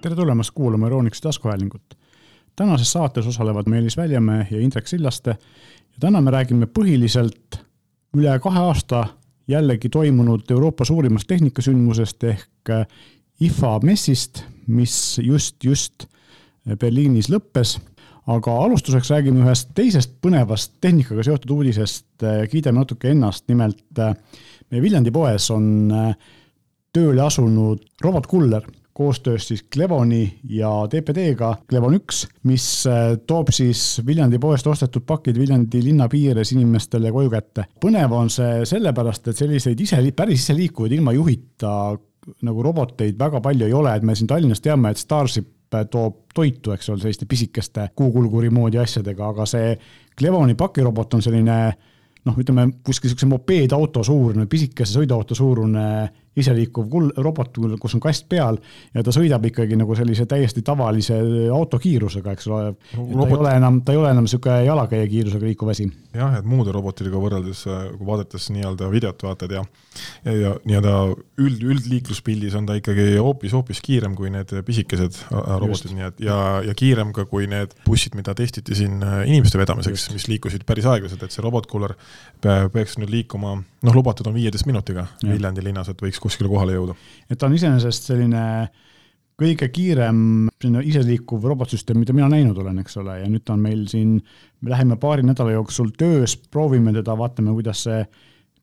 tere tulemast kuulama Euroonikuse taskuhäälingut. tänases saates osalevad Meelis Väljamäe ja Indrek Sillaste ja täna me räägime põhiliselt üle kahe aasta jällegi toimunud Euroopa suurimast tehnikasündmusest ehk IFA messist, mis just, just Berliinis lõppes. aga alustuseks räägime ühest teisest põnevast tehnikaga seotud uudisest kiidame natuke ennast, nimelt meie Viljandi poes on tööle asunud robotkuller koostöös siis Clevoni ja TPD-ga, Clevon üks, mis äh, toob siis Viljandi poest ostetud pakid Viljandi linna piires inimestele koju kätte. põnev on see sellepärast, et selliseid ise, päris iseliikuvaid ilma juhita nagu roboteid väga palju ei ole, et me siin Tallinnas teame, et Starship toob toitu, eks ole, selliste pisikeste kuukulguri moodi asjadega, aga see Clevoni pakirobot on selline noh, ütleme kuskil niisuguse mopeedauto suurune, pisikese sõiduauto suurune iseliikuv kull-, robot, kus on kast peal ja ta sõidab ikkagi nagu sellise täiesti tavalise auto kiirusega, eks ole. Ta ei ole enam, ta ei ole enam niisugune jalakäija kiirusega liikuv asi. jah, et muude robotitega võrreldes, kui vaadates nii-öelda videot vaatad ja ja, ja nii-öelda üld, üldliikluspildis on ta ikkagi hoopis, hoopis kiirem kui need pisikesed äh, robotid, nii et ja, ja kiirem ka kui need bussid, mida testiti siin äh, inimeste vedamiseks, mis liikusid päris aeglaselt, et see robotkuller peaks nüüd liikuma, noh, lubatud on viieteist minutiga Viljandi linnas, et võiks võiks kuskile kohale jõuda. et ta on iseenesest selline kõige kiirem selline iseliikuv robotsüsteem, mida mina näinud olen, eks ole, ja nüüd ta on meil siin, me läheme paari nädala jooksul töös, proovime teda, vaatame, kuidas see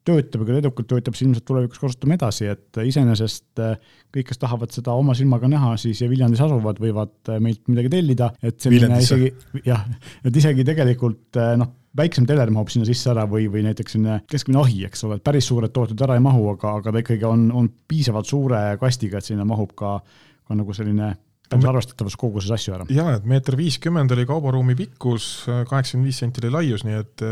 töötab ja kui edukalt töötab, siis ilmselt tulevikus kasutame edasi, et iseenesest kõik, kes tahavad seda oma silmaga näha, siis ja Viljandis asuvad, võivad meilt midagi tellida, et selline isegi jah, et isegi tegelikult noh väiksem teler mahub sinna sisse ära või, või näiteks selline keskmine ahi, eks ole, et päris suured tooted ära ei mahu, aga, aga ta ikkagi on, on piisavalt suure kastiga, et sinna mahub ka, ka nagu selline päris arvestatavas koguses asju ära. jaa, et meeter viiskümmend oli kaubaruumi pikkus, kaheksakümmend viis senti oli laius, nii et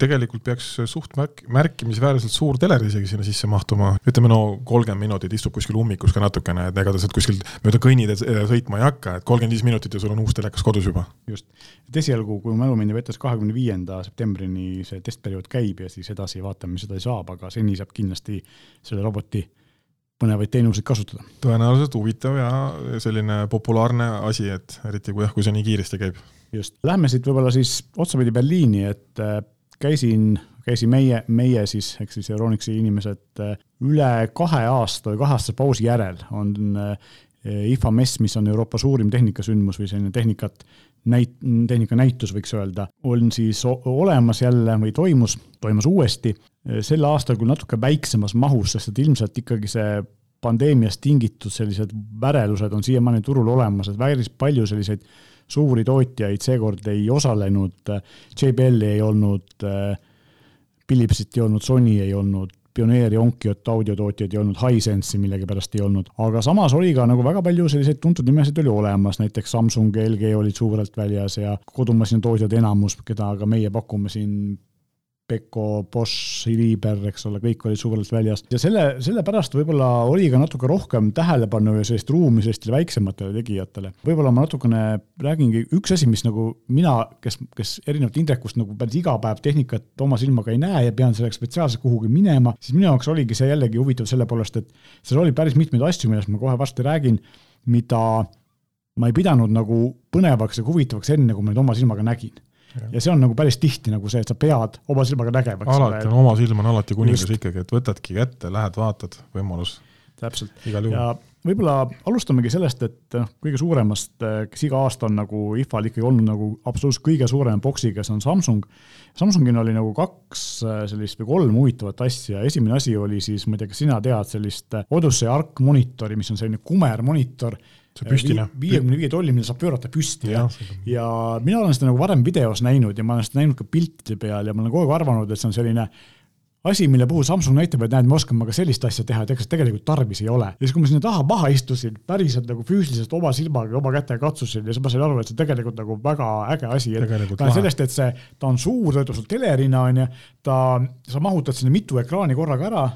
tegelikult peaks suht märk-, märkimisväärselt suur teler isegi sinna sisse mahtuma. ütleme no kolmkümmend minutit istub kuskil ummikus ka natukene, et ega ta sealt kuskilt mööda kõnniteed sõitma ei hakka, et kolmkümmend viis minutit ja sul on uus telekas kodus juba. just, et esialgu, kui mälu mind ei vetas, kahekümne viienda septembrini see testperiood käib ja siis edasi vaatame, mis edasi saab, aga seni saab kindlasti selle roboti põnevaid teenuseid kasutada. tõenäoliselt huvitav ja selline populaarne asi, et eriti kui jah, kui see nii kiiresti käib. just, lähme siit võib-olla siis otsapidi Berliini, et käisin, käisin meie, meie siis, ehk siis Euronixi inimesed äh, üle kahe aasta või kaheaastase pausi järel on äh, IFA mess, mis on Euroopa suurim tehnikasündmus või selline tehnikat näit-, tehnikanäitus, võiks öelda, on siis olemas jälle või toimus, toimus uuesti, äh, sel aastal küll natuke väiksemas mahus, sest et ilmselt ikkagi see pandeemiast tingitud sellised värelused on siiamaani turul olemas, et päris palju selliseid suuri tootjaid seekord ei osalenud, JBL ei olnud, Philipsit ei olnud, Sony ei olnud, Pioneer ja Onkiot audiotootjaid ei olnud, Hisense'i millegipärast ei olnud, aga samas oli ka nagu väga palju selliseid tuntud nimesid oli olemas, näiteks Samsung ja LG olid suurelt väljas ja kodumasinatootjad enamus, keda ka meie pakume siin Pekko, Bosch, Liiber, eks ole, kõik olid suurelt väljas ja selle, sellepärast võib-olla oli ka natuke rohkem tähelepanu ja sellist ruumi sellistele väiksematele tegijatele. võib-olla ma natukene räägingi, üks asi, mis nagu mina, kes, kes erinevalt Indrekust nagu päris iga päev tehnikat oma silmaga ei näe ja pean selleks spetsiaalselt kuhugi minema, siis minu jaoks oligi see jällegi huvitav selle poolest, et seal oli päris mitmeid asju, millest ma kohe varsti räägin, mida ma ei pidanud nagu põnevaks ja huvitavaks enne, kui ma neid oma silmaga nägin ja see on nagu päris tihti nagu see, et sa pead oma silmaga nägema. alati on, oma silm on alati kuningas ikkagi, et võtadki kätte, lähed, vaatad, võimalus. täpselt, ja võib-olla alustamegi sellest, et noh, kõige suuremast, kes iga aasta on nagu IFA-l ikkagi olnud nagu absoluutselt kõige suurem boksiga, see on Samsung. Samsungil oli nagu kaks äh, sellist või kolm huvitavat asja, esimene asi oli siis, ma ei tea, kas sina tead sellist Odyssey Arc monitori, mis on selline kumermonitor see püstine. viiekümne viie tolli, mida saab pöörata püsti ja, ja, mina olen seda nagu varem videos näinud ja ma olen seda näinud ka piltide peal ja ma olen kogu aeg arvanud, et see on selline asi, mille puhul Samsung näitab, et näed, me oskame ka sellist asja teha, et ega see tegelikult tarvis ei ole. ja siis, kui ma sinna taha maha istusin, päriselt nagu füüsiliselt oma silmaga, oma kätega katsusin ja siis ma sain aru, et see tegelikult nagu väga äge asi. sellest, et see, ta on suur, ta töötab sul telerina, on ju, ta, sa mahutad sinna mitu ekraani korraga ära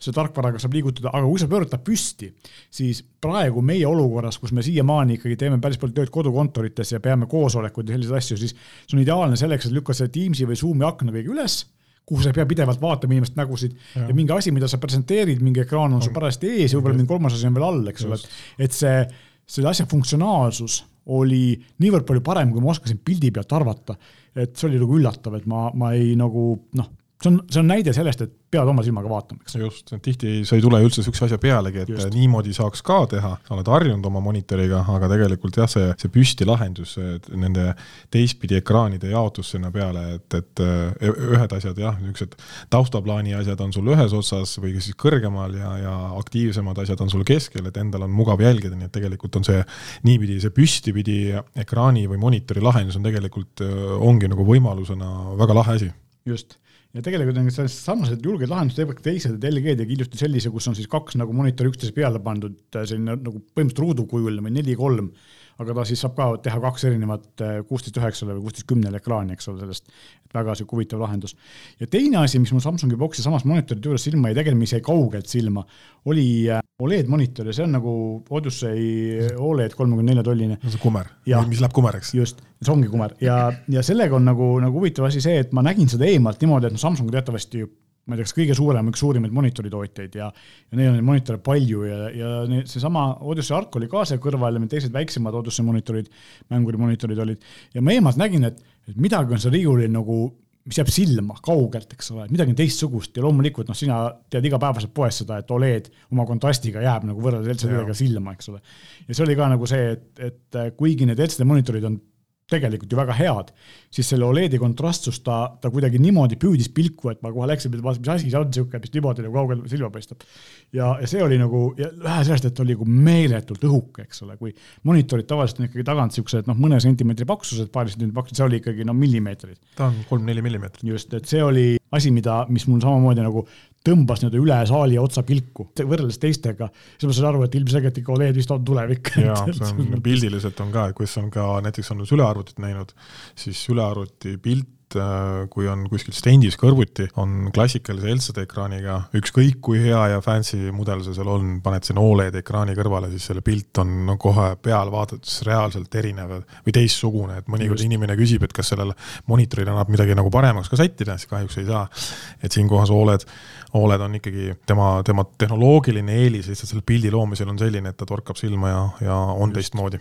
see tarkvaraga saab liigutada, aga kui sa pöörad ta püsti, siis praegu meie olukorras, kus me siiamaani ikkagi teeme päris palju tööd kodukontorites ja peame koosolekuid ja selliseid asju, siis see on ideaalne selleks, et lükkad selle Teamsi või Zoomi akna kõige üles kuhu sa ei pea pidevalt vaatama inimeste nägusid ja. ja mingi asi, mida sa presenteerid, mingi ekraan on sul parajasti ees ja võib-olla mingi kolmas asi on veel all, eks ole, et, et see selle asja funktsionaalsus oli niivõrd palju parem, kui ma oskasin pildi pealt arvata, et see oli nagu üllatav, et ma, ma ei nagu noh, see on, see on näide sellest, et pead oma silmaga vaatama, eks. just, tihti sa ei tule üldse niisuguse asja pealegi, et just. niimoodi saaks ka teha, sa oled harjunud oma monitoriga, aga tegelikult jah, see, see püstilahendus, nende teistpidi ekraanide jaotus sinna peale, et, et e, ühed asjad jah, niisugused taustaplaani asjad on sul ühes otsas või siis kõrgemal ja, ja aktiivsemad asjad on sul keskel, et endal on mugav jälgida, nii et tegelikult on see niipidi, see püstipidi ekraani või monitori lahendus on tegelikult, ongi nagu võimalusena väga lahe asi. just ja tegelikult on sarnased julged lahendused teevad ka teised, et LG tegi hiljuti sellise, kus on siis kaks nagu monitori üksteise peale pandud selline nagu põhimõtteliselt ruudukujuline või neli-kolm aga ta siis saab ka teha kaks erinevat äh, kuusteist üheksale või kuusteist kümnele ekraani, eks ole, sellest. et väga sihuke huvitav lahendus. ja teine asi, mis mul Samsungi boksi samas monitoride juures silma jäi, tegelikult mis jäi kaugelt silma, oli äh, Oled monitor ja see on nagu Odyssey Oled kolmekümne nelja tolline. see kumer, mis läheb kumeraks. just, see ongi kumer ja, ja sellega on nagu, nagu huvitav asi see, et ma nägin seda eemalt niimoodi, et no Samsung teatavasti ju ma ei tea, kas kõige suurem, üks suurimaid monitoritootjaid ja, ja neil on neid monitore palju ja, ja seesama Odyssey Arc oli ka seal kõrval ja need teised väiksemad Odyssey monitorid, mängurimonitorid olid. ja ma eemalt nägin, et, et midagi on seal riiulil nagu, mis jääb silma kaugelt, eks ole, midagi on teistsugust ja loomulikult noh, sina tead igapäevaselt poes seda, et Oled oma kontrastiga jääb nagu võrreldes LCD-ga silma, eks ole. ja see oli ka nagu see, et, et kuigi need LCD monitorid on tegelikult ju väga head, siis selle Oledi kontrastsus ta, ta kuidagi niimoodi püüdis pilku, et ma kohe läksin, vaatasin, mis asi see on niisugune, mis niimoodi nagu kaugel silma paistab. ja, ja see oli nagu, vähe sellest, et oli nagu meeletult õhuke, eks ole, kui monitorid tavaliselt on ikkagi tagant niisugused noh, mõne sentimeetri paksused, paari sentimeetri paksused, see oli ikkagi no millimeetrid. ta on kolm-neli millimeetrit. just, et see oli asi, mida, mis mul samamoodi nagu tõmbas nii-öelda üle saali otsa pilku võrreldes teistega. siis ma sain aru, et ilmselgelt ikka Oled vist on tulevik. jaa, see on pildiliselt on ka, et kus on ka näiteks on sülearvutit näinud, siis sülearvuti pilt Äh, kui on kuskil stendis kõrvuti, on klassikalise LCD ekraaniga, ükskõik kui hea ja fancy mudel see seal on, paned sinna Oled ekraani kõrvale, siis selle pilt on no kohe peal vaadates reaalselt erinev või teistsugune, et mõnikord Just. inimene küsib, et kas sellel monitoril annab midagi nagu paremaks ka sättida, siis kahjuks ei saa. et siinkohas Oled, Oled on ikkagi tema, tema tehnoloogiline eelis lihtsalt selle pildi loomisel on selline, et ta torkab silma ja, ja on teistmoodi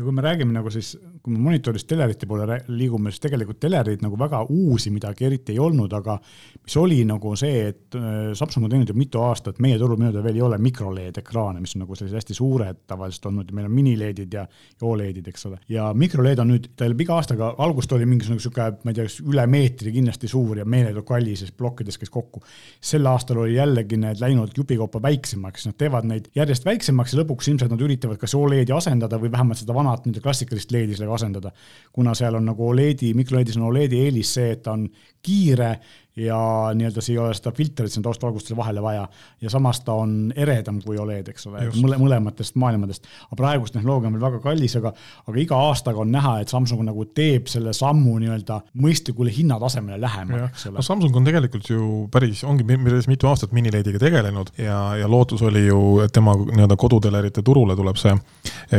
ja kui me räägime nagu siis, kui me monitorist telerite poole liigume, siis tegelikult telerid nagu väga uusi midagi eriti ei olnud, aga mis oli nagu see, et äh, Samsung on teinud ju mitu aastat, meie turul minu teada veel ei ole mikroLED ekraane, mis on nagu sellised hästi suured tavaliselt olnud ja meil on mini-LED-id ja, OLED-id, eks ole. ja mikroLED on nüüd, ta iga aastaga, algust oli mingisugune sihuke, ma ei tea, üle meetri kindlasti suur ja meeletult kallis, sest plokkides käis kokku. sel aastal oli jällegi need läinud jupikaupa väiksemaks, nad teevad neid järjest väiksemaks ja lõpuks ilmselt nad üritavad kas OLED-i asendada või vähemalt seda vana vanat nii-öelda klassikalist LED-i sellega asendada. kuna seal on nagu OLED-i, mikro-LED-is on OLED-i eelis see, et ta on kiire ja nii-öelda siin ei ole seda filtrit sinna taustvalgustuse vahele vaja. ja samas ta on eredam kui Oled, eks ole, mõle, mõlematest maailmadest. aga praegust tehnoloogia on veel väga kallis, aga, aga iga aastaga on näha, et Samsung nagu teeb selle sammu nii-öelda mõistlikule hinnatasemele lähemale, eks ole. no Samsung on tegelikult ju päris, ongi päris mitu aastat minileediga tegelenud ja, ja lootus oli ju, et tema nii-öelda kodutelerite turule tuleb see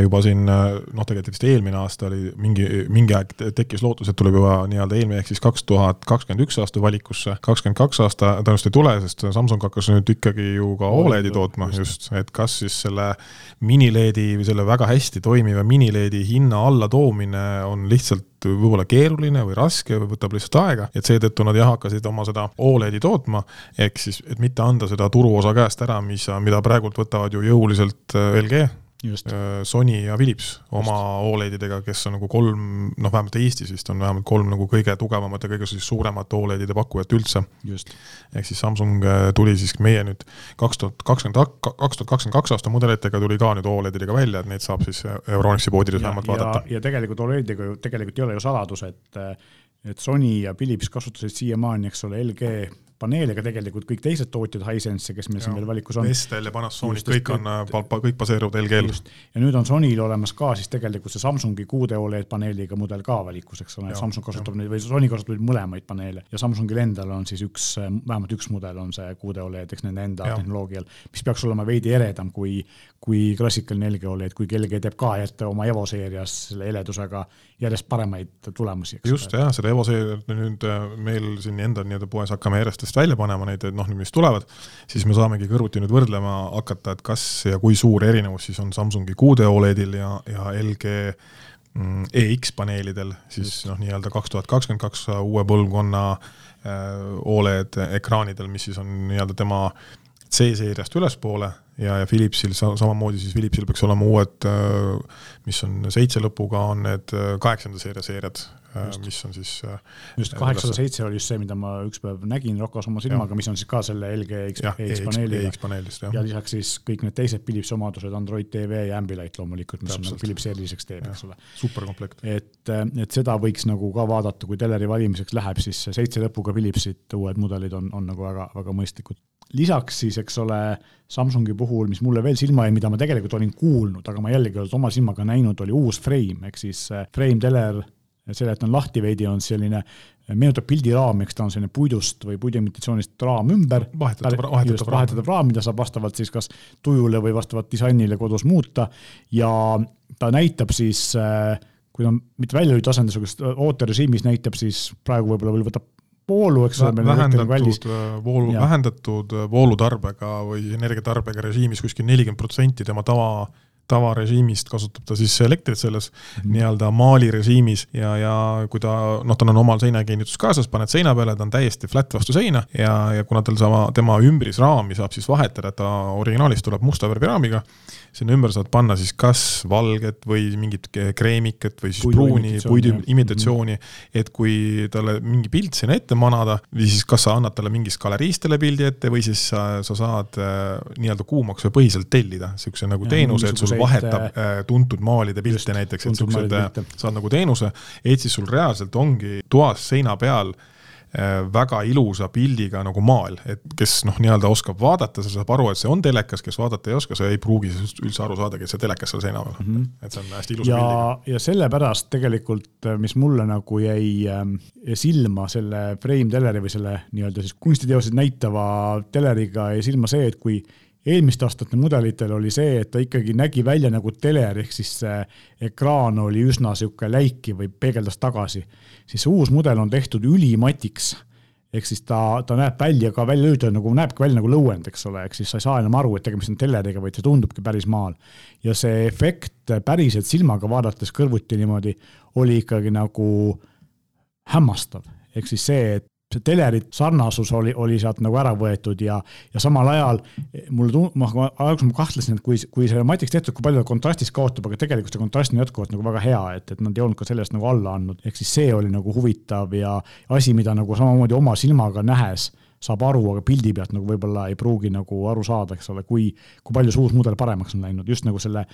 juba siin noh, tegelikult vist eelmine aasta oli mingi, mingi aeg tekkis lootus, et tuleb juba nii-öelda eelmine ehk siis kaks tuhat kakskümmend üks aasta valikus tulevikus kakskümmend kaks aasta tõenäoliselt ei tule, sest Samsung hakkas nüüd ikkagi ju ka Oledi tootma just, et kas siis selle mini-LED-i või selle väga hästi toimiva mini-LED-i hinna allatoomine on lihtsalt võib-olla keeruline või raske või võtab lihtsalt aega, et seetõttu nad jah, hakkasid oma seda Oledi tootma, ehk siis, et mitte anda seda turuosa käest ära, mis, mida praegult võtavad ju jõuliselt LG Just. Äh, Sony ja Philips oma Oledidega, kes on nagu kolm, noh, vähemalt Eestis vist on vähemalt kolm nagu kõige tugevamat ja kõige siis suuremat Oledide pakkujat üldse. ehk siis Samsung äh, tuli siis meie nüüd kaks tuhat kakskümmend, kaks tuhat kakskümmend kaks aasta mudelitega tuli ka nüüd Oledidega välja, et neid saab siis Euronixi poodides vähemalt vaadata. ja tegelikult Oledidega ju tegelikult ei ole ju saladus, et et Sony ja Philips kasutasid siiamaani, eks ole, LG paneele, aga tegelikult kõik teised tootjad, Hisense, kes meil siin veel valikus on. Vestel ja Panasonic, kõik on, kõik baseeruvad LG-l. ja nüüd on Sonyl olemas ka siis tegelikult see Samsungi kuude Oled paneeliga mudel ka valikus, eks ole, Samsung kasutab neid või Sony kasutab neid mõlemaid paneele ja Samsungil endal on siis üks, vähemalt üks mudel on see kuude Oled, eks nende enda ja. tehnoloogial, mis peaks olema veidi eredam kui, kui klassikaline LG Oled, kuigi LG teeb ka ette oma Evo seerias selle heledusega järjest paremaid tulemusi. just, jah, selle Evo seeria nüüd äh, meil siin enda nii-öelda poes hakkame järjest tootmisest välja panema neid, noh, mis tulevad, siis me saamegi kõrvuti nüüd võrdlema hakata, et kas ja kui suur erinevus siis on Samsungi 6D Oledil ja, ja LG mm, EX paneelidel, siis noh, nii-öelda kaks tuhat kakskümmend kaks uue põlvkonna äh, Oled ekraanidel, mis siis on nii-öelda tema C-seeriast ülespoole ja, ja Philipsil sa-, samamoodi siis Philipsil peaks olema uued, äh, mis on seitse lõpuga, on need äh, kaheksanda seeria seeriad, äh, mis on siis just kaheksasada seitse oli just see, mida ma üks päev nägin Rocos oma silmaga, mis on siis ka selle LG X, EX paneeliga. ja lisaks siis kõik need teised Philipsi omadused, Android TV ja Ambilight loomulikult, mis Täpselt. on nagu Philips eriliseks teeb, eks ole. superkomplekt. et, et seda võiks nagu ka vaadata, kui teleri valimiseks läheb, siis seitse lõpuga Philipsit uued mudelid on, on nagu väga, väga mõistlikud lisaks siis, eks ole, Samsungi puhul, mis mulle veel silma jäi, mida ma tegelikult olin kuulnud, aga ma jällegi olen oma silmaga näinud, oli uus frame, ehk siis äh, frame teler, selle, et on lahti veidi, on selline, meenutab pildiraami, eks ta on selline puidust või puiduimitatsioonist raam ümber. vahetatav, vahetatav raam. vahetatav raam, mida saab vastavalt siis kas tujule või vastavalt disainile kodus muuta ja ta näitab siis äh, kui ta mitte väljalülitasandil, niisugust ooterežiimis näitab siis praegu võib-olla veel võtab voolu, eks ole. vähendatud äh, voolu, vähendatud äh, voolutarbega või energiatarbega režiimis kuskil nelikümmend protsenti tema tava tavarežiimist kasutab ta siis elektrit selles mm -hmm. nii-öelda maali režiimis ja, ja kui ta noh, tal on omal seinakinnitus kaasas, paned seina peale, ta on täiesti flat vastu seina ja, ja kuna tal sama, tema ümbrisraami saab siis vahetada, ta originaalis tuleb musta värvi raamiga, sinna ümber saad panna siis kas valget või mingit kreemikat või siis puidu pruuni, puidu imitatsiooni, et kui talle mingi pilt sinna ette manada, või siis kas sa annad talle mingist galeriist talle pildi ette või siis sa, sa saad äh, nii-öelda kuumaksupõhiselt tellida. Niisuguse nagu teenuse, et sul vahetab äh, tuntud maalide pilte näiteks, et niisugused, äh, saad nagu teenuse, et siis sul reaalselt ongi toas seina peal äh, Äh, väga ilusa pildiga nagu maal, et kes noh, nii-öelda oskab vaadata, see saab aru, et see on telekas, kes vaadata ei oska, see ei pruugi üldse aru saadagi, et see telekas seal seina peal mm, -hmm. et see on hästi ilus ja, pildiga. ja sellepärast tegelikult, mis mulle nagu jäi äh, silma selle frame teleri või selle nii-öelda siis kunstiteoseid näitava teleriga jäi silma see, et kui eelmiste aastate mudelitel oli see, et ta ikkagi nägi välja nagu teler, ehk siis see ekraan oli üsna niisugune läikiv või peegeldas tagasi, siis uus mudel on tehtud ülimatiks. ehk siis ta, ta näeb välja ka välja lülitatud nagu, näebki välja nagu lõuend, eks ole, ehk siis sa ei saa enam aru, et tegemist on teleriga, vaid see tundubki päris maal. ja see efekt päriselt silmaga vaadates kõrvuti niimoodi oli ikkagi nagu hämmastav, ehk siis see, et see telerit sarnasus oli, oli sealt nagu ära võetud ja, ja samal ajal mulle tund-, ma alguses ma kahtlesin, et kui, kui see matiks tehtud, kui palju ta kontrastis kaotab, aga tegelikult see kontrast on jätkuvalt nagu väga hea, et, et nad ei olnud ka sellest nagu alla andnud, ehk siis see oli nagu huvitav ja asi, mida nagu samamoodi oma silmaga nähes saab aru, aga pildi pealt nagu võib-olla ei pruugi nagu aru saada, eks ole, kui, kui palju see uus mudel paremaks on läinud, just nagu selle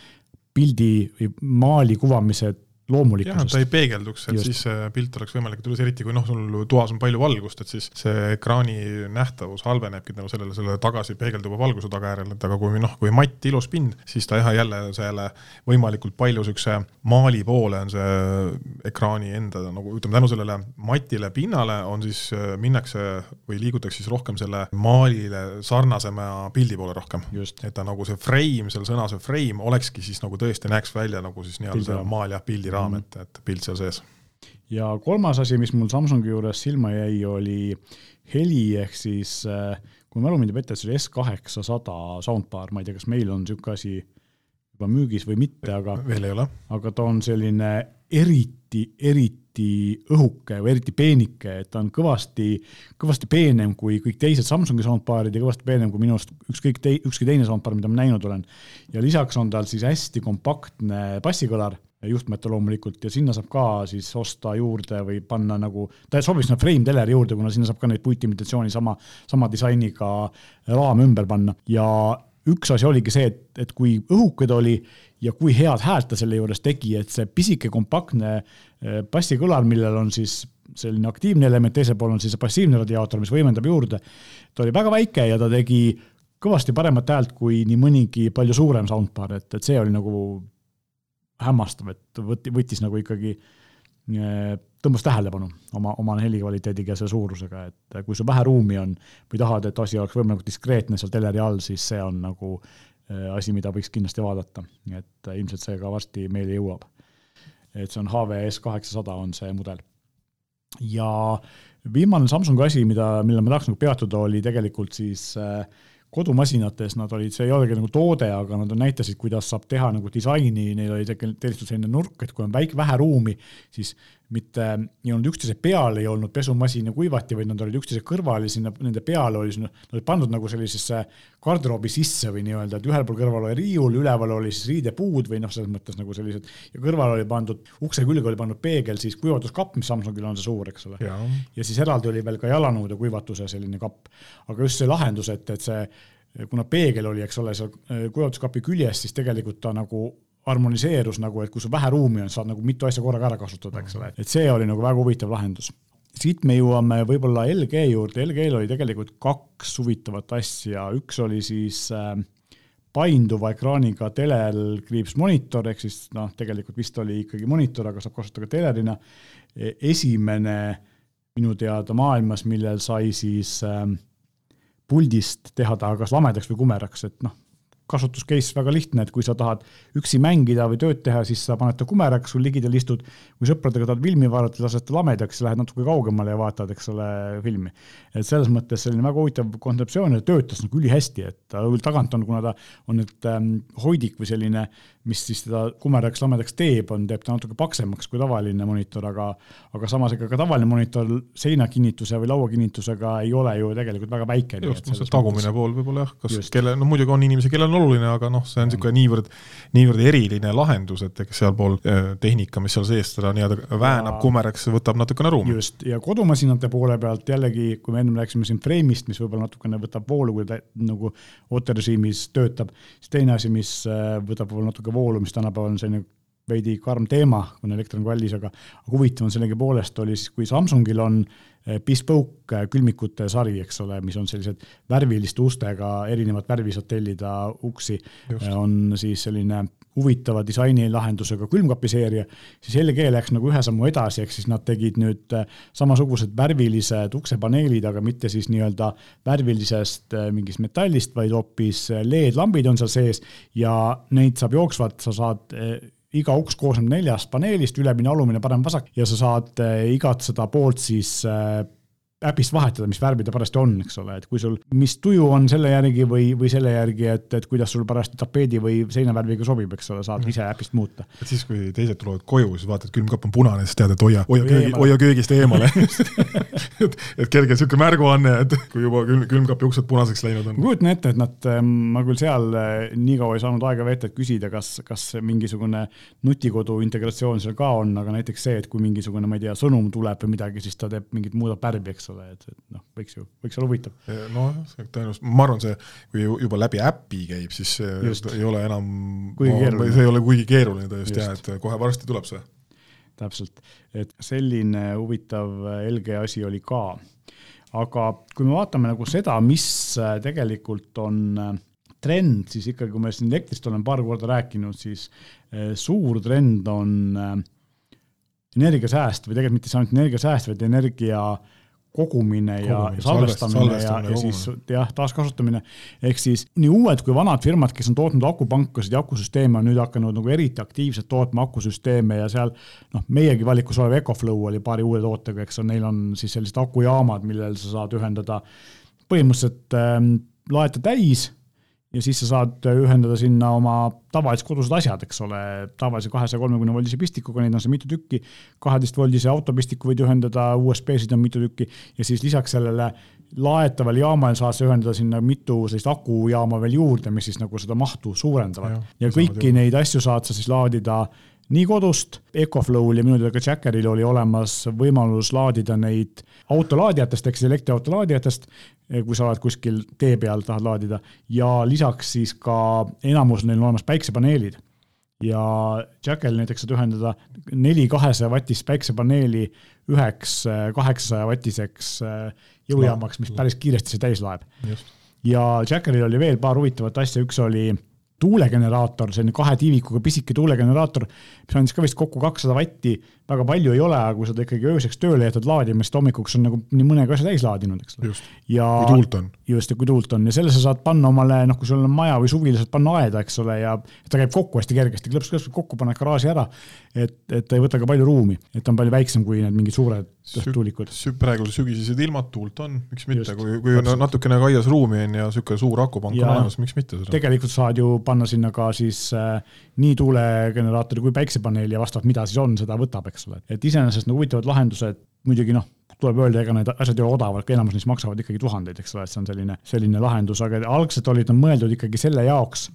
pildi või maali kuvamise loomulikkusest. ta ei peegelduks, et Just. siis see pilt oleks võimalikult ilus, eriti kui noh, sul toas on palju valgust, et siis see ekraani nähtavus halvenebki tänu sellele, selle tagasi peegelduva valguse tagajärjel, et aga kui noh, kui matt, ilus pind, siis ta jah, jälle selle võimalikult palju niisuguse maali poole on see ekraani enda nagu ütleme, tänu sellele matile pinnale on siis, minnakse või liigutakse siis rohkem selle maalile sarnasema pildi poole rohkem. et ta nagu see frame, seal sõna see frame olekski siis nagu tõesti näeks välja nagu siis nii-öelda maal jah, pildi raam, et, et pilt seal sees. ja kolmas asi, mis mul Samsungi juures silma jäi, oli heli, ehk siis äh, kui mälu mind ei peta, et see oli S kaheksasada soundbar, ma ei tea, kas meil on niisugune asi juba müügis või mitte, aga veel ei ole. aga ta on selline eriti, eriti õhuke või eriti peenike, et ta on kõvasti, kõvasti peenem kui kõik teised Samsungi soundbarid ja kõvasti peenem kui minu arust ükskõik tei-, ükski teine soundbar, mida ma näinud olen. ja lisaks on tal siis hästi kompaktne bassikõlar juhtmete loomulikult ja sinna saab ka siis osta juurde või panna nagu, ta sobib sinna frame teleri juurde, kuna sinna saab ka neid puitimitatsiooni sama, sama disainiga raam ümber panna ja üks asi oligi see, et, et kui õhuke ta oli ja kui head häält ta selle juures tegi, et see pisike kompaktne eh, bassikõlar, millel on siis selline aktiivne element, teisel pool on siis passiivne radiaator, mis võimendab juurde. ta oli väga väike ja ta tegi kõvasti paremat häält kui nii mõnigi palju suurem soundbar, et, et see oli nagu hämmastav, et võtti, võttis nagu ikkagi, eh, tõmbas tähelepanu oma, oma helikvaliteediga ja selle suurusega, et kui sul vähe ruumi on või tahad, et asi oleks võimalikult diskreetne seal teleri all, siis see on nagu eh, asi, mida võiks kindlasti vaadata, et ilmselt see ka varsti meile jõuab. et see on HVS kaheksasada on see mudel. ja viimane Samsungi asi, mida, millele ma tahaks nagu peatuda, oli tegelikult siis äh, kodumasinates nad olid, see ei olegi nagu toode, aga nad näitasid, kuidas saab teha nagu disaini, neil oli tegelikult selline nurk, et kui on väike, vähe ruumi, siis mitte ei olnud üksteise peal, ei olnud pesumasin ja kuivati, vaid nad olid üksteise kõrval ja sinna nende peale oli, nad olid pandud nagu sellisesse garderoobi sisse või nii-öelda, et ühel pool kõrval oli riiul, üleval oli siis riidepuud või noh, selles mõttes nagu sellised ja kõrval oli pandud, ukse külge oli pandud peegel, siis kuivatuskapp, mis Samsungil on see suur, eks ole. ja siis eraldi oli veel ka jalanõude kuivatuse selline kapp. aga just see lahendus, et, et see kuna peegel oli, eks ole, seal kuivatuskapi küljes, siis tegelikult ta nagu harmoniseerus nagu, et kui sul vähe ruumi on, saad nagu mitu asja korraga ära kasutada, eks ole, et see oli nagu väga huvitav lahendus. siit me jõuame võib-olla LG juurde, LG-l oli tegelikult kaks huvitavat asja, üks oli siis äh, painduva ekraaniga telel kriips monitor, ehk siis noh, tegelikult vist oli ikkagi monitor, aga saab kasutada ka telerina. E, esimene minu teada maailmas, millel sai siis äh, puldist teha ta kas lamedaks või kumeraks, et noh, kasutus case väga lihtne, et kui sa tahad üksi mängida või tööd teha, siis sa paned ta kumeraks, sul ligidal istud, kui sõpradega tahad filmi vaadata, lased ta lamedaks, lähed natuke kaugemale ja vaatad, eks ole, filmi. et selles mõttes selline väga huvitav kontseptsioon ja töötas nagu ülihästi, et ta küll tagant on, kuna ta on nüüd ähm, hoidik või selline, mis siis teda kumeraks, lamedaks teeb, on, teeb ta natuke paksemaks kui tavaline monitor, aga aga samas ega ka tavaline monitor seinakinnituse või lauakinnitusega ei ole ju tegelikult väga väike. just, see tagumine mõttes... pool võib-olla jah, kas kelle, no muidugi on inimesi, kellel on oluline, aga noh, see on niisugune niivõrd, niivõrd eriline lahendus, et eks sealpool äh, tehnika, mis seal sees teda nii-öelda väänab kumeraks, võtab natukene ruumi. just, ja kodumasinate poole pealt jällegi, kui me ennem rääkisime siin Frame'ist, mis võib-olla natukene võtab voolu, kui ta nagu ooterežiimis töötab, siis teine asi, mis äh, võtab võib-olla natuke voolu, mis tänapäeval on selline veidi karm teema, kuna elekter on kallis, aga huvitav on sellegipoolest oli kui Samsungil on Eh, bespoke eh, külmikute sari, eks ole, mis on sellised värviliste ustega, erinevat värvi saad tellida uksi, eh, on siis selline huvitava disainilahendusega külmkapiseeria, siis LG läks nagu ühe sammu edasi, ehk siis nad tegid nüüd samasugused värvilised uksepaneelid, aga mitte siis nii-öelda värvilisest mingist metallist, vaid hoopis LED-lambid on seal sees ja neid saab jooksvalt, sa saad iga uks koosneb neljast paneelist, ülemine, alumine, parem-vasak ja sa saad igat seda poolt siis äh, äpist vahetada, mis värvi ta parajasti on, eks ole, et kui sul, mis tuju on selle järgi või, või selle järgi, et, et kuidas sul parajasti tapeedi või seinavärviga sobib, eks ole, saad ise äpist muuta. et siis, kui teised tulevad koju, siis vaatad, külmkapp on punane, siis tead, et hoia, hoia köögi, hoia köögist eemale et, et kerge niisugune märguanne, et kui juba külm, külmkapi uksed punaseks läinud on. ma kujutan ette, et nad, ma küll seal eh, nii kaua ei saanud aega veeta, et küsida, kas, kas mingisugune nutikodu integratsioon seal ka on, aga näiteks see, et kui mingisugune, ma ei tea, sõnum tuleb või midagi, siis ta teeb mingit, muudab värvi, eks eks ole, et, et noh, võiks ju, võiks olla huvitav. noh, tõenäoliselt, ma arvan, see, kui juba läbi äpi käib, siis just. ei ole enam, see ei ole kuigi keeruline tõesti jah, et kohe varsti tuleb see. täpselt, et selline huvitav LG asi oli ka. aga kui me vaatame nagu seda, mis tegelikult on trend, siis ikkagi, kui me siin elektrist oleme paar korda rääkinud, siis eh, suur trend on energiasääst või tegelikult mitte ainult energiasääst, vaid energia äh, kogumine ja, ja salvestamine ja, ja siis jah, taaskasutamine. ehk siis nii uued kui vanad firmad, kes on tootnud akupankasid ja akusüsteeme, on nüüd hakanud nagu eriti aktiivselt tootma akusüsteeme ja seal noh, meiegi valikus olev Ecoflow oli paari uue tootega, eks neil on siis sellised akujaamad, millel sa saad ühendada põhimõtteliselt äh, laeta täis ja siis sa saad ühendada sinna oma tavalised kodused asjad, eks ole, tavalise kahesaja kolmekümne voldise pistikuga, neid on seal mitu tükki, kaheteist voldise autopistiku võid ühendada, USB-sid on mitu tükki. Ja siis lisaks sellele laetavale jaamale saad sa ühendada sinna mitu sellist akujaama veel juurde, mis siis nagu seda mahtu suurendavad. ja kõiki neid asju saad sa siis laadida nii kodust, Ecoflow'l ja minu teada ka Jackeril oli olemas võimalus laadida neid autolaadijatest ehk siis elektriautolaadijatest, kui sa oled kuskil tee peal, tahad laadida, ja lisaks siis ka enamus neil on olemas päiksepaneelid. ja Jackel näiteks saad ühendada neli kahesaja vatist päiksepaneeli üheks kaheksasaja vatiseks jõujaamaks, mis päris kiiresti see täis laeb. ja Jackeril oli veel paar huvitavat asja, üks oli tuulegeneraator, selline kahe tiivikuga pisike tuulegeneraator, mis andis ka vist kokku kakssada vatti, väga palju ei ole, aga kui sa ta ikkagi ööseks tööle jätad laadima, siis hommikuks on nagu nii mõnegi asja täis laadinud, eks ole. ja kui tuult on. just, ja kui tuult on ja selle sa saad panna omale, noh, kui sul on maja või suvi, saad panna aeda, eks ole, ja ta käib kokku hästi kergesti, klõps-klõps kokku, paned garaaži ära. et, et ta ei võta ka palju ruumi, et ta on palju väiksem kui need mingid suured tuulikud. praegu sügisesed ilmad, tuult on, miks mitte, kui, kui on natukene aias ruumi on ja niisugune suur akupank on olemas, miks mitte seda. tegelikult saad ju panna sinna ka siis äh, nii tuulegeneraatori kui päiksepaneeli ja vastavalt, mida siis on, seda võtab, eks ole. et iseenesest nagu huvitavad lahendused, muidugi noh, tuleb öelda, ega need asjad ei ole odavad, enamus neist maksavad ikkagi tuhandeid, eks ole, et see on selline, selline lahendus, aga algselt olid nad mõeldud ikkagi selle jaoks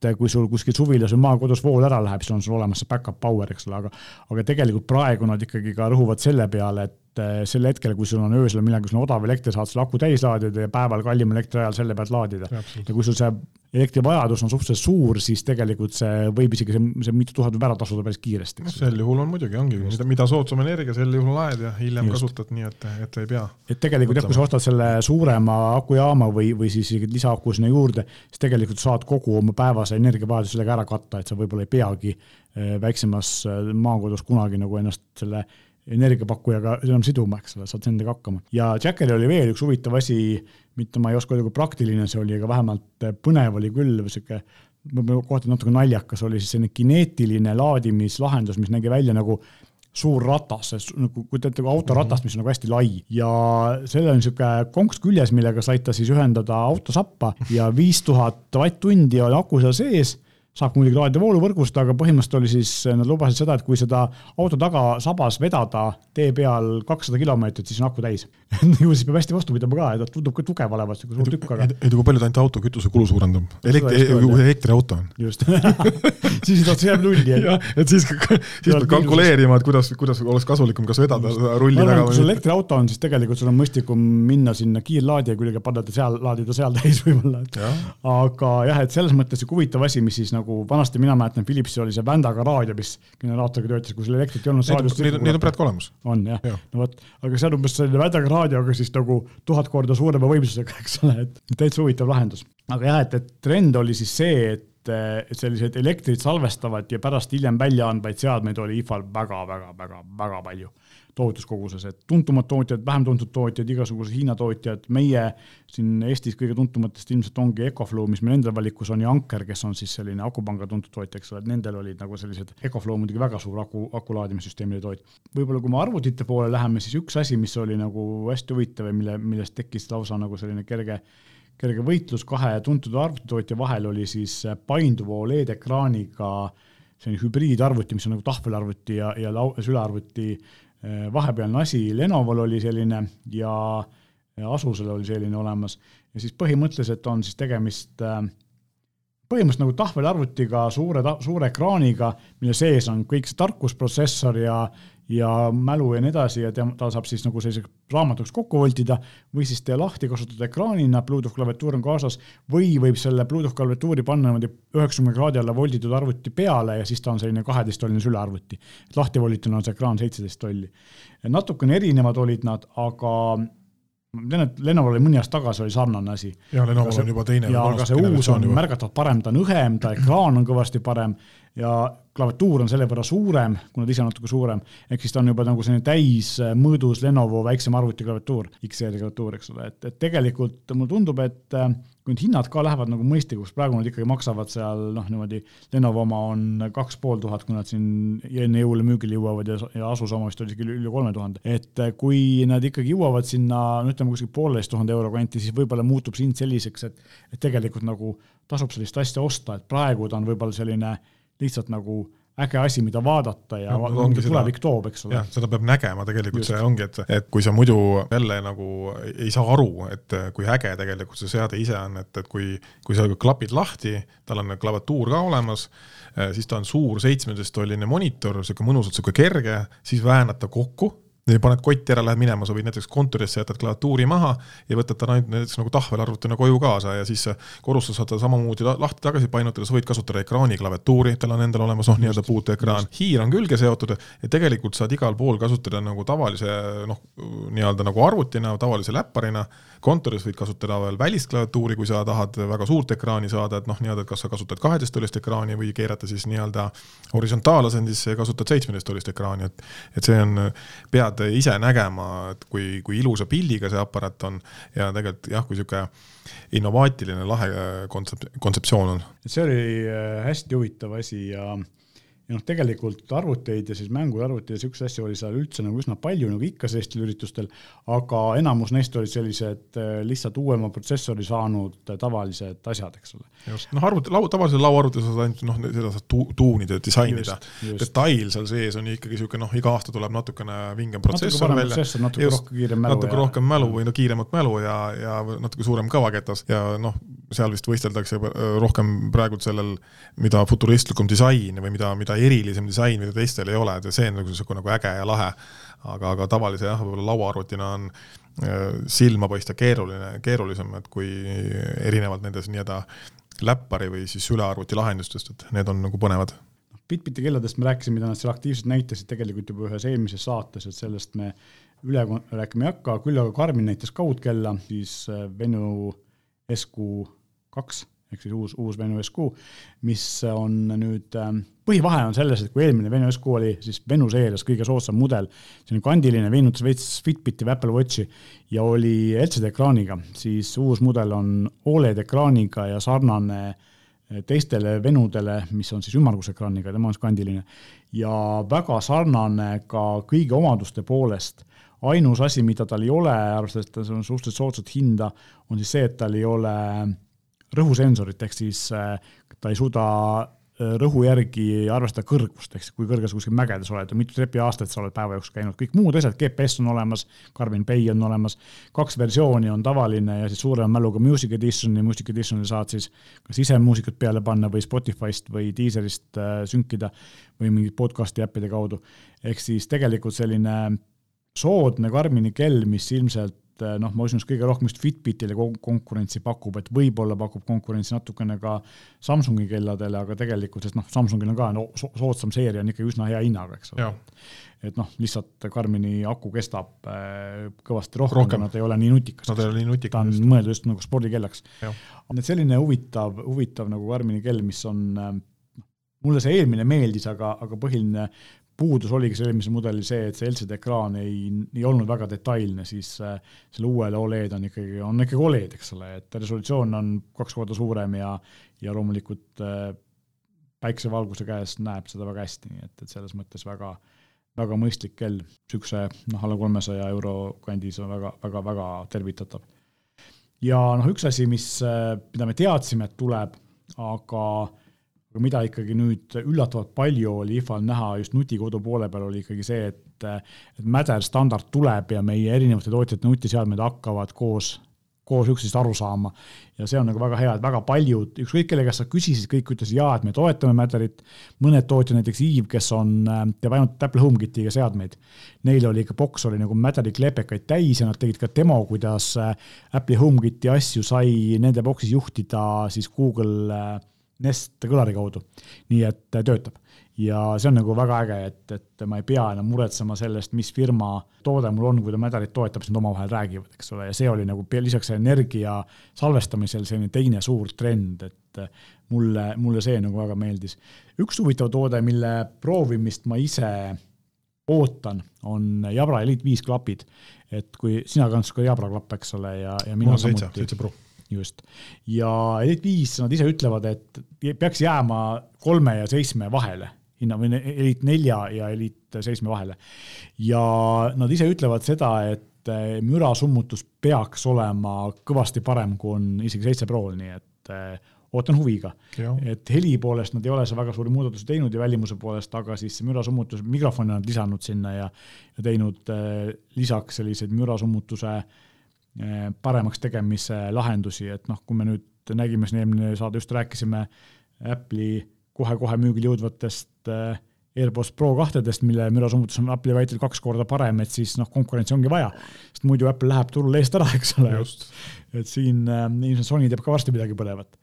et kui sul kuskil suvilas või maakodus vool ära läheb, siis on sul olemas see back-up power, eks ole, aga aga tegelikult praegu nad ikkagi ka rõhuvad selle peale, et eh, sel hetkel, kui sul on öösel millalgi, sul on odav elekter, saad selle aku täis laadida ja päeval kallima elektri ajal selle pealt laadida. ja kui sul see elektrivajadus on suhteliselt suur, siis tegelikult see võib isegi see, see mitu tuhat võib ära tasuda päris kiiresti. sel juhul on muidugi, ongi, mida, mida soodsam energia, sel juhul laed ja hiljem Just. kasutad nii, et, et ei pea. et tegelikult jah, kui sa ostad selle suurema akujaama või, või siis lisaaku sinna juurde, siis tegelikult saad kogu oma päevase energiavajaduse sellega ära katta, et sa võib-olla ei peagi eh, väiksemas eh, maakodus kunagi nagu ennast selle energiapakkujaga enam siduma, eks ole, saad endaga hakkama. ja Jackeril oli veel üks huvitav asi, mitte ma ei oska öelda, kui praktiline see oli, aga vähemalt põnev oli küll, sihuke võib-olla kohati natuke naljakas oli siis selline kineetiline laadimislahendus, mis nägi välja nagu suur ratas, nagu kujutate nagu autoratast, mis on nagu hästi lai. Ja sellel on niisugune konks küljes, millega said ta siis ühendada autosappa ja viis tuhat vatt-tundi oli aku seal sees saab muidugi laadida vooluvõrgust, aga põhimõtteliselt oli siis, nad lubasid seda, et kui seda auto taga sabas vedada tee peal kakssada kilomeetrit, siis on aku täis ju siis peab hästi vastu pidama ka, et ta tundub ka tugev olevat, sihuke suur tükk, aga. ei, kui palju ta ainult auto kütusekulu suurendab? elektri, elektriauto on. just siis ta jääb nulli. et siis, siis pead kalkuleerima, et kuidas, kuidas oleks kasulikum, kas vedada seda rulli taga või. kui sul elektriauto on, siis tegelikult sul on mõistlikum minna sinna kiirlaadija külge, panna ta seal, laadida seal täis võib-olla. aga jah, et selles mõttes sihuke huvitav asi, mis siis nagu vanasti mina mäletan, Philipsil oli see Vändaga raadio, mis generaatoriga töötas, kui sul elektrit ei olnud. Neid, neid on praegu olemas. on jah ja., no vot, aga see on umbes selline Vändaga raadioga siis nagu tuhat korda suurema võimsusega, eks ole, et täitsa huvitav lahendus. aga jah, et, et trend oli siis see, et et selliseid elektrit salvestavad ja pärast hiljem välja andvaid seadmeid oli IFA-l väga-väga-väga-väga palju tohutus koguses, et tuntumad tootjad, vähem tuntud tootjad, igasugused Hiina tootjad, meie siin Eestis kõige tuntumatest ilmselt ongi Ecoflow, mis meil endal valikus on, ja Anker, kes on siis selline akupanga tuntud tootja, eks ole, et nendel olid nagu sellised, Ecoflow muidugi väga suur aku, aku laadimissüsteemide tootja. võib-olla kui me arvutite poole läheme, siis üks asi, mis oli nagu hästi huvitav ja mille, millest tekkis lausa nagu selline kerge kerge võitlus kahe tuntud arvutitootja vahel oli siis painduva Oled-ekraaniga selline hübriidarvuti, mis on nagu tahvelarvuti ja, ja lau-, sülearvuti vahepealne asi, Lenovol oli selline ja Asusel oli selline olemas. Ja siis põhimõtteliselt on siis tegemist äh, põhimõtteliselt nagu tahvelarvutiga, suure, suure ekraaniga, mille sees on kõik see tarkusprotsessor ja, ja mälu ja nii edasi ja tema, ta saab siis nagu selliseks raamatuks kokku voltida või siis teha lahti, kasutada ekraanina, Bluetooth klaviatuur on kaasas või võib selle Bluetooth klaviatuuri panna niimoodi üheksakümne kraadi alla volditud arvuti peale ja siis ta on selline kaheteisttolline sülearvuti. lahti volituna on see ekraan seitseteist tolli. natukene erinevad olid nad, aga ma tean, et Lenovo'l oli mõni aasta tagasi oli sarnane asi. jah, Lenovo'l on juba teine. ja aga see uus on juba. märgatavalt parem, ta on õhem, ta ekraan on kõvasti parem ja klaviatuur on selle võrra suurem, kuna ta ise on natuke suurem, ehk siis ta on juba nagu selline täismõõdus Lenovo väiksem arvuti klaviatuur, X-seeria klaviatuur, eks ole, et, et tegelikult mulle tundub, et äh, kui need hinnad ka lähevad nagu mõistlikuks, praegu nad ikkagi maksavad seal noh, niimoodi Lenovo oma on kaks pool tuhat, kui nad siin enne jõule müügile jõuavad ja, ja Asus oma vist oli isegi üle kolme tuhande. et äh, kui nad ikkagi jõuavad sinna, no ütleme kuskil poolteist tuhande euro kanti, siis võib-olla muutub see hind selliseks, et, et tegelikult nagu tasub sellist asja osta, et praegu ta on võib-olla selline lihtsalt nagu äge asi, mida vaadata ja no, mingi tulevik toob, eks ole. jah, seda peab nägema, tegelikult see ongi, et, et kui sa muidu jälle nagu ei saa aru, et kui äge tegelikult see seade ise on, et, et kui, kui sa klapid lahti, tal on klaviatuur ka olemas, siis ta on suur seitsmeteisttolline monitor, niisugune mõnusalt niisugune kerge, siis väänad ta kokku paned kotti ära, lähed minema, sa võid näiteks kontorisse jätad klaviatuuri maha ja võtad ta näiteks nagu tahvelarvutina koju kaasa ja siis korrustus saad ta samamoodi lahti tagasi painutada, sa võid kasutada ekraani klaviatuuri, tal on endal olemas noh, nii-öelda puuteekraan, hiir on külge seotud ja tegelikult saad igal pool kasutada nagu tavalise noh, nii-öelda nagu arvutina, tavalise läpparina, kontoris võid kasutada veel välist klaviatuuri, kui sa tahad väga suurt ekraani saada, et noh, nii-öelda, et kas sa kasutad kaheteisttoolist ekraani või keerata siis nii-öelda horisontaalasendisse ja kasutad seitsmeteisttoolist ekraani, et et see on, pead pead ise nägema, et kui, kui ilusa pildiga see aparaat on ja tegelikult jah, kui niisugune innovaatiline lahe kontsept, kontseptsioon on. see oli äh, hästi huvitav asi ja ja noh, tegelikult arvuteid ja siis mänguarvuteid ja siukseid asju oli seal üldse nagu üsna palju, nagu ikka sellistel üritustel, aga enamus neist olid sellised äh, lihtsalt uuema protsessori saanud äh, tavalised asjad, eks ole. just, noh arvuti, lau-, tavalise lauaarvuti sa saad ainult noh, seda saad tu-, tuunida ja disainida. detail seal sees on ikkagi niisugune noh, iga aasta tuleb natukene vingem protsessor välja. natuke rohkem kiirem mälu. natuke ja... rohkem mälu või no kiiremat mälu ja, ja natuke suurem kõvaketas ja noh, seal vist võisteldakse äh, rohkem praegu sellel, mida futuristlikum disain või mida, mida erilisem disain, mida teistel ei ole, et see on nagu niisugune nagu äge ja lahe. aga, aga tavalise jah, võib-olla lauaarvutina on äh, silma paista keeruline, keerulisem, et kui erinevalt nendest nii-öelda läppari või siis ülearvuti lahendustest, et need on nagu põnevad. Bitbiti kelladest me rääkisime, mida nad seal aktiivselt näitasid tegelikult juba ühes eelmises saates, et sellest me üle rääkima ei hakka, küll aga Karmin näitas kaudkella, siis äh, Venu SQ kaks ehk siis uus, uus Venu SQ, mis on nüüd, ähm, põhivahe on selles, et kui eelmine Venu SQ oli siis Venu seerias kõige soodsam mudel, selline kandiline, meenutas veits Fitbiti või Apple Watchi ja oli LCD ekraaniga, siis uus mudel on Oled ekraaniga ja sarnane äh, teistele Venudele, mis on siis ümmargusekraaniga, tema on siis kandiline. ja väga sarnane ka kõigi omaduste poolest ainus asi, mida tal ei ole, arvestades, et ta on suhteliselt soodsat hinda, on siis see, et tal ei ole rõhusensorit, ehk siis äh, ta ei suuda äh, rõhu järgi arvestada kõrgust, ehk siis kui kõrges kuskil mägedes oled ja mitu trepiaastat sa oled päeva jooksul käinud, kõik muud asjad, GPS on olemas, Garmin Pay on olemas, kaks versiooni on tavaline ja siis suurema mäluga Music Edition ja Music Editionil saad siis kas ise muusikat peale panna või Spotify'st või Deezerist äh, sünkida või mingit podcast'i äppide kaudu. ehk siis tegelikult selline soodne Garmini kell, mis ilmselt Eh, noh, ma usun, et kõige rohkem just Fitbitile konkurentsi pakub, et võib-olla pakub konkurentsi natukene ka Samsungi kelladele, aga tegelikult, sest noh, Samsungil on ka no, soodsam seeria on ikkagi üsna hea hinnaga, eks ole. et noh, lihtsalt Karmini aku kestab äh, kõvasti rohkem, rohkem., nad ei ole nii nutikad. Nad ei ole nii nutikad. ta on mõeldud just nagu spordikellaks. et selline huvitav, huvitav nagu Karmini kell, mis on äh, mulle see eelmine meeldis, aga, aga põhiline puudus oligi seal eelmisel mudelil see, et see LCD ekraan ei, ei olnud väga detailne, siis äh, selle uuele Oled on ikkagi, on ikkagi Oled, eks ole, et resolutsioon on kaks korda suurem ja, ja loomulikult äh, päiksevalguse käes näeb seda väga hästi, nii et, et selles mõttes väga, väga mõistlik kell, niisuguse noh, alla kolmesaja euro kandis on väga, väga, väga tervitatav. ja noh, üks asi, mis, äh, mida me teadsime, et tuleb, aga aga mida ikkagi nüüd üllatavalt palju oli IFA-l näha just nutikodu poole peal, oli ikkagi see, et, et Mäder standard tuleb ja meie erinevate tootjate nutiseadmed hakkavad koos, koos üksteisest aru saama. ja see on nagu väga hea, et väga paljud, ükskõik kelle käest sa küsisid, kõik ütlesid jaa, et me toetame Mäderit. mõned tootjad, näiteks Eve, kes on, teeb ainult Apple HomeKitiga seadmeid. Neil oli ikka boks oli nagu Mäderi klepekaid täis ja nad tegid ka demo, kuidas Apple'i HomeKiti asju sai nende boksis juhtida siis Google Nest kõlari kaudu. nii et töötab ja see on nagu väga äge, et, et ma ei pea enam muretsema sellest, mis firma toode mul on, kui ta Mädarit toetab, siis nad omavahel räägivad, eks ole, ja see oli nagu lisaks energia salvestamisel selline teine suur trend, et mulle, mulle see nagu väga meeldis. üks huvitav toode, mille proovimist ma ise ootan, on Jabra Elite viis klapid. et kui sina kandsid ka Jabra klappe, eks ole, ja, ja mina samuti. seitse Pro just. ja Elite viis, nad ise ütlevad, et peaks jääma kolme ja seitsme vahele, hinna või Elite nelja ja Elite seitsme vahele. ja nad ise ütlevad seda, et eh, mürasummutus peaks olema kõvasti parem, kui on isegi seitse Prol, nii et eh, ootan huviga. et heli poolest nad ei ole seal väga suuri muudatusi teinud ja välimuse poolest, aga siis see mürasummutus, mikrofoni nad lisanud sinna ja, ja teinud eh, lisaks selliseid mürasummutuse äh, paremaks tegemise lahendusi, et noh, kui me nüüd nägime siin eelmine saade, just rääkisime Apple'i kohe-kohe müügile jõudvatest eh, AirPods Pro kahtedest, mille mürasummutus on Apple'i väitel kaks korda parem, et siis noh, konkurentsi ongi vaja. sest muidu Apple läheb turul eest ära, eks ole. et siin äh, ilmselt Sony teeb ka varsti midagi põnevat.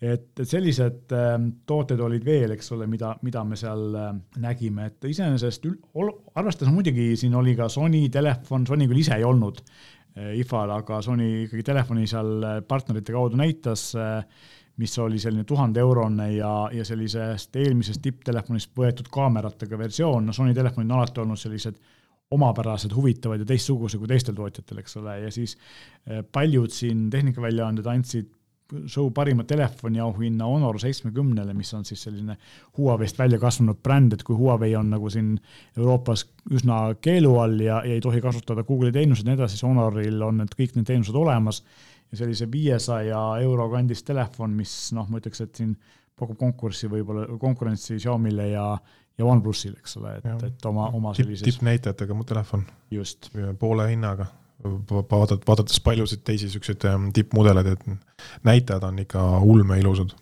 et, et sellised äh, tooted olid veel, eks ole, mida, mida me seal äh, nägime, et iseenesest arvestades muidugi siin oli ka Sony telefon, Sony küll ise ei olnud IFA-l, aga Sony ikkagi telefoni seal äh, partnerite kaudu näitas äh, mis oli selline tuhande eurone ja, ja sellisest eelmisest tipptelefonist võetud kaameratega versioon, no Sony telefonid on alati olnud sellised omapärased, huvitavad ja teistsugused kui teistel tootjatel, eks ole, ja siis eh, paljud siin tehnikaväljaanded andsid show parima telefoni auhinna Honor seitsmekümnele, mis on siis selline Huawei'st välja kasvanud bränd, et kui Huawei on nagu siin Euroopas üsna keelu all ja, ja ei tohi kasutada Google'i teenuseid ja nii edasi, siis Honoril on need kõik need teenused olemas ja sellise viiesaja euro kandis telefon, mis noh, ma ütleks, et siin pakub konkurssi võib-olla, konkurentsi Xiaomi'le ja, ja OnePlusile, eks ole, et, et oma, oma sellises tippnäitajatega mu telefon. just. poole hinnaga, vaatad, vaadates paljusid teisi niisuguseid ähm, tippmudeleid, et näitajad on ikka ulme ilusad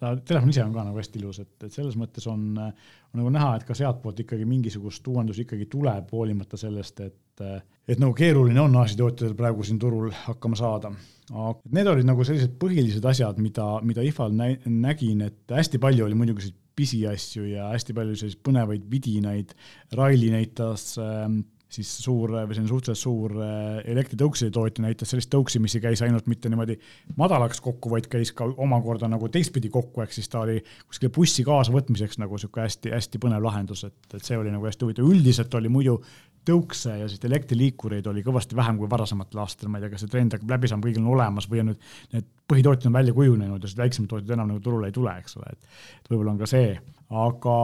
ta telefon ise on ka nagu hästi ilus, et, et selles mõttes on, on nagu näha, et ka sealtpoolt ikkagi mingisugust uuendus ikkagi tuleb, hoolimata sellest, et, et nagu keeruline on asjatootjatel praegu siin turul hakkama saada. aga need olid nagu sellised põhilised asjad, mida, mida IFA-l nä nägin, et hästi palju oli muidugi selliseid pisiasju ja hästi palju selliseid põnevaid vidinaid. Raili näitas äh, siis suur või selline suhteliselt suur äh, elektritõukside tootja näitas sellist tõuksi, mis ei käis ainult mitte niimoodi madalaks kokku, vaid käis ka omakorda nagu teistpidi kokku, ehk siis ta oli kuskile bussi kaasavõtmiseks nagu niisugune hästi-hästi põnev lahendus, et, et see oli nagu hästi huvitav, üldiselt oli muidu tõukse ja siis elektriliikureid oli kõvasti vähem kui varasematel aastatel, ma ei tea, kas see trend hakkab läbi saama, kõigil on olemas või on nüüd need põhitootjad on välja kujunenud ja siis väiksemad tootjad enam nagu turule ei tule, eks ole, et et võib-olla on ka see, aga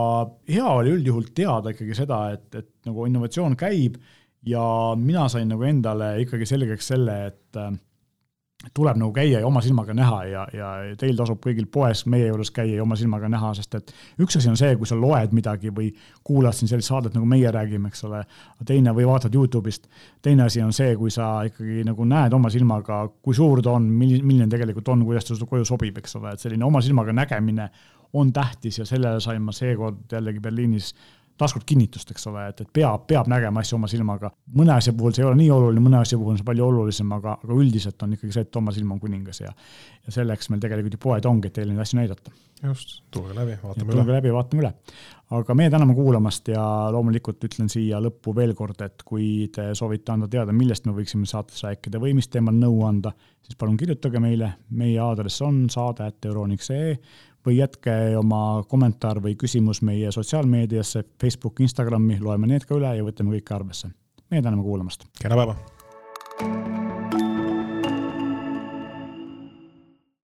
hea oli üldjuhul teada ikkagi seda, et, et nagu innovatsioon käib ja mina sain nagu endale ikkagi selgeks selle, et tuleb nagu käia ja oma silmaga näha ja, ja teil tasub kõigil poes meie juures käia ja oma silmaga näha, sest et üks asi on see, kui sa loed midagi või kuulad siin sellist saadet, nagu meie räägime, eks ole, teine, või vaatad Youtube'ist, teine asi on see, kui sa ikkagi nagu näed oma silmaga, kui suur ta on, milline, tegelikult on, kuidas ta sulle koju sobib, eks ole, et selline oma silmaga nägemine on tähtis ja sellele sain ma seekord jällegi Berliinis taaskord kinnitust, eks ole, et, et peab, peab nägema asju oma silmaga. mõne asja puhul see ei ole nii oluline, mõne asja puhul on see palju olulisem, aga, aga üldiselt on ikkagi see, et oma silm on kuningas ja ja selleks meil tegelikult ju poed ongi, et teile neid asju näidata. just, tulge läbi, vaatame üle. tulge läbi, vaatame üle. aga meie täname kuulamast ja loomulikult ütlen siia lõppu veel kord, et kui te soovite anda teada, millest me võiksime saates rääkida või mis teemal nõu anda, siis palun kirjutage meile, meie aadress on saade.euroniks.ee või jätke oma kommentaar või küsimus meie sotsiaalmeediasse, Facebook, Instagrami, loeme need ka üle ja võtame kõike arvesse. meie täname kuulamast. kena päeva!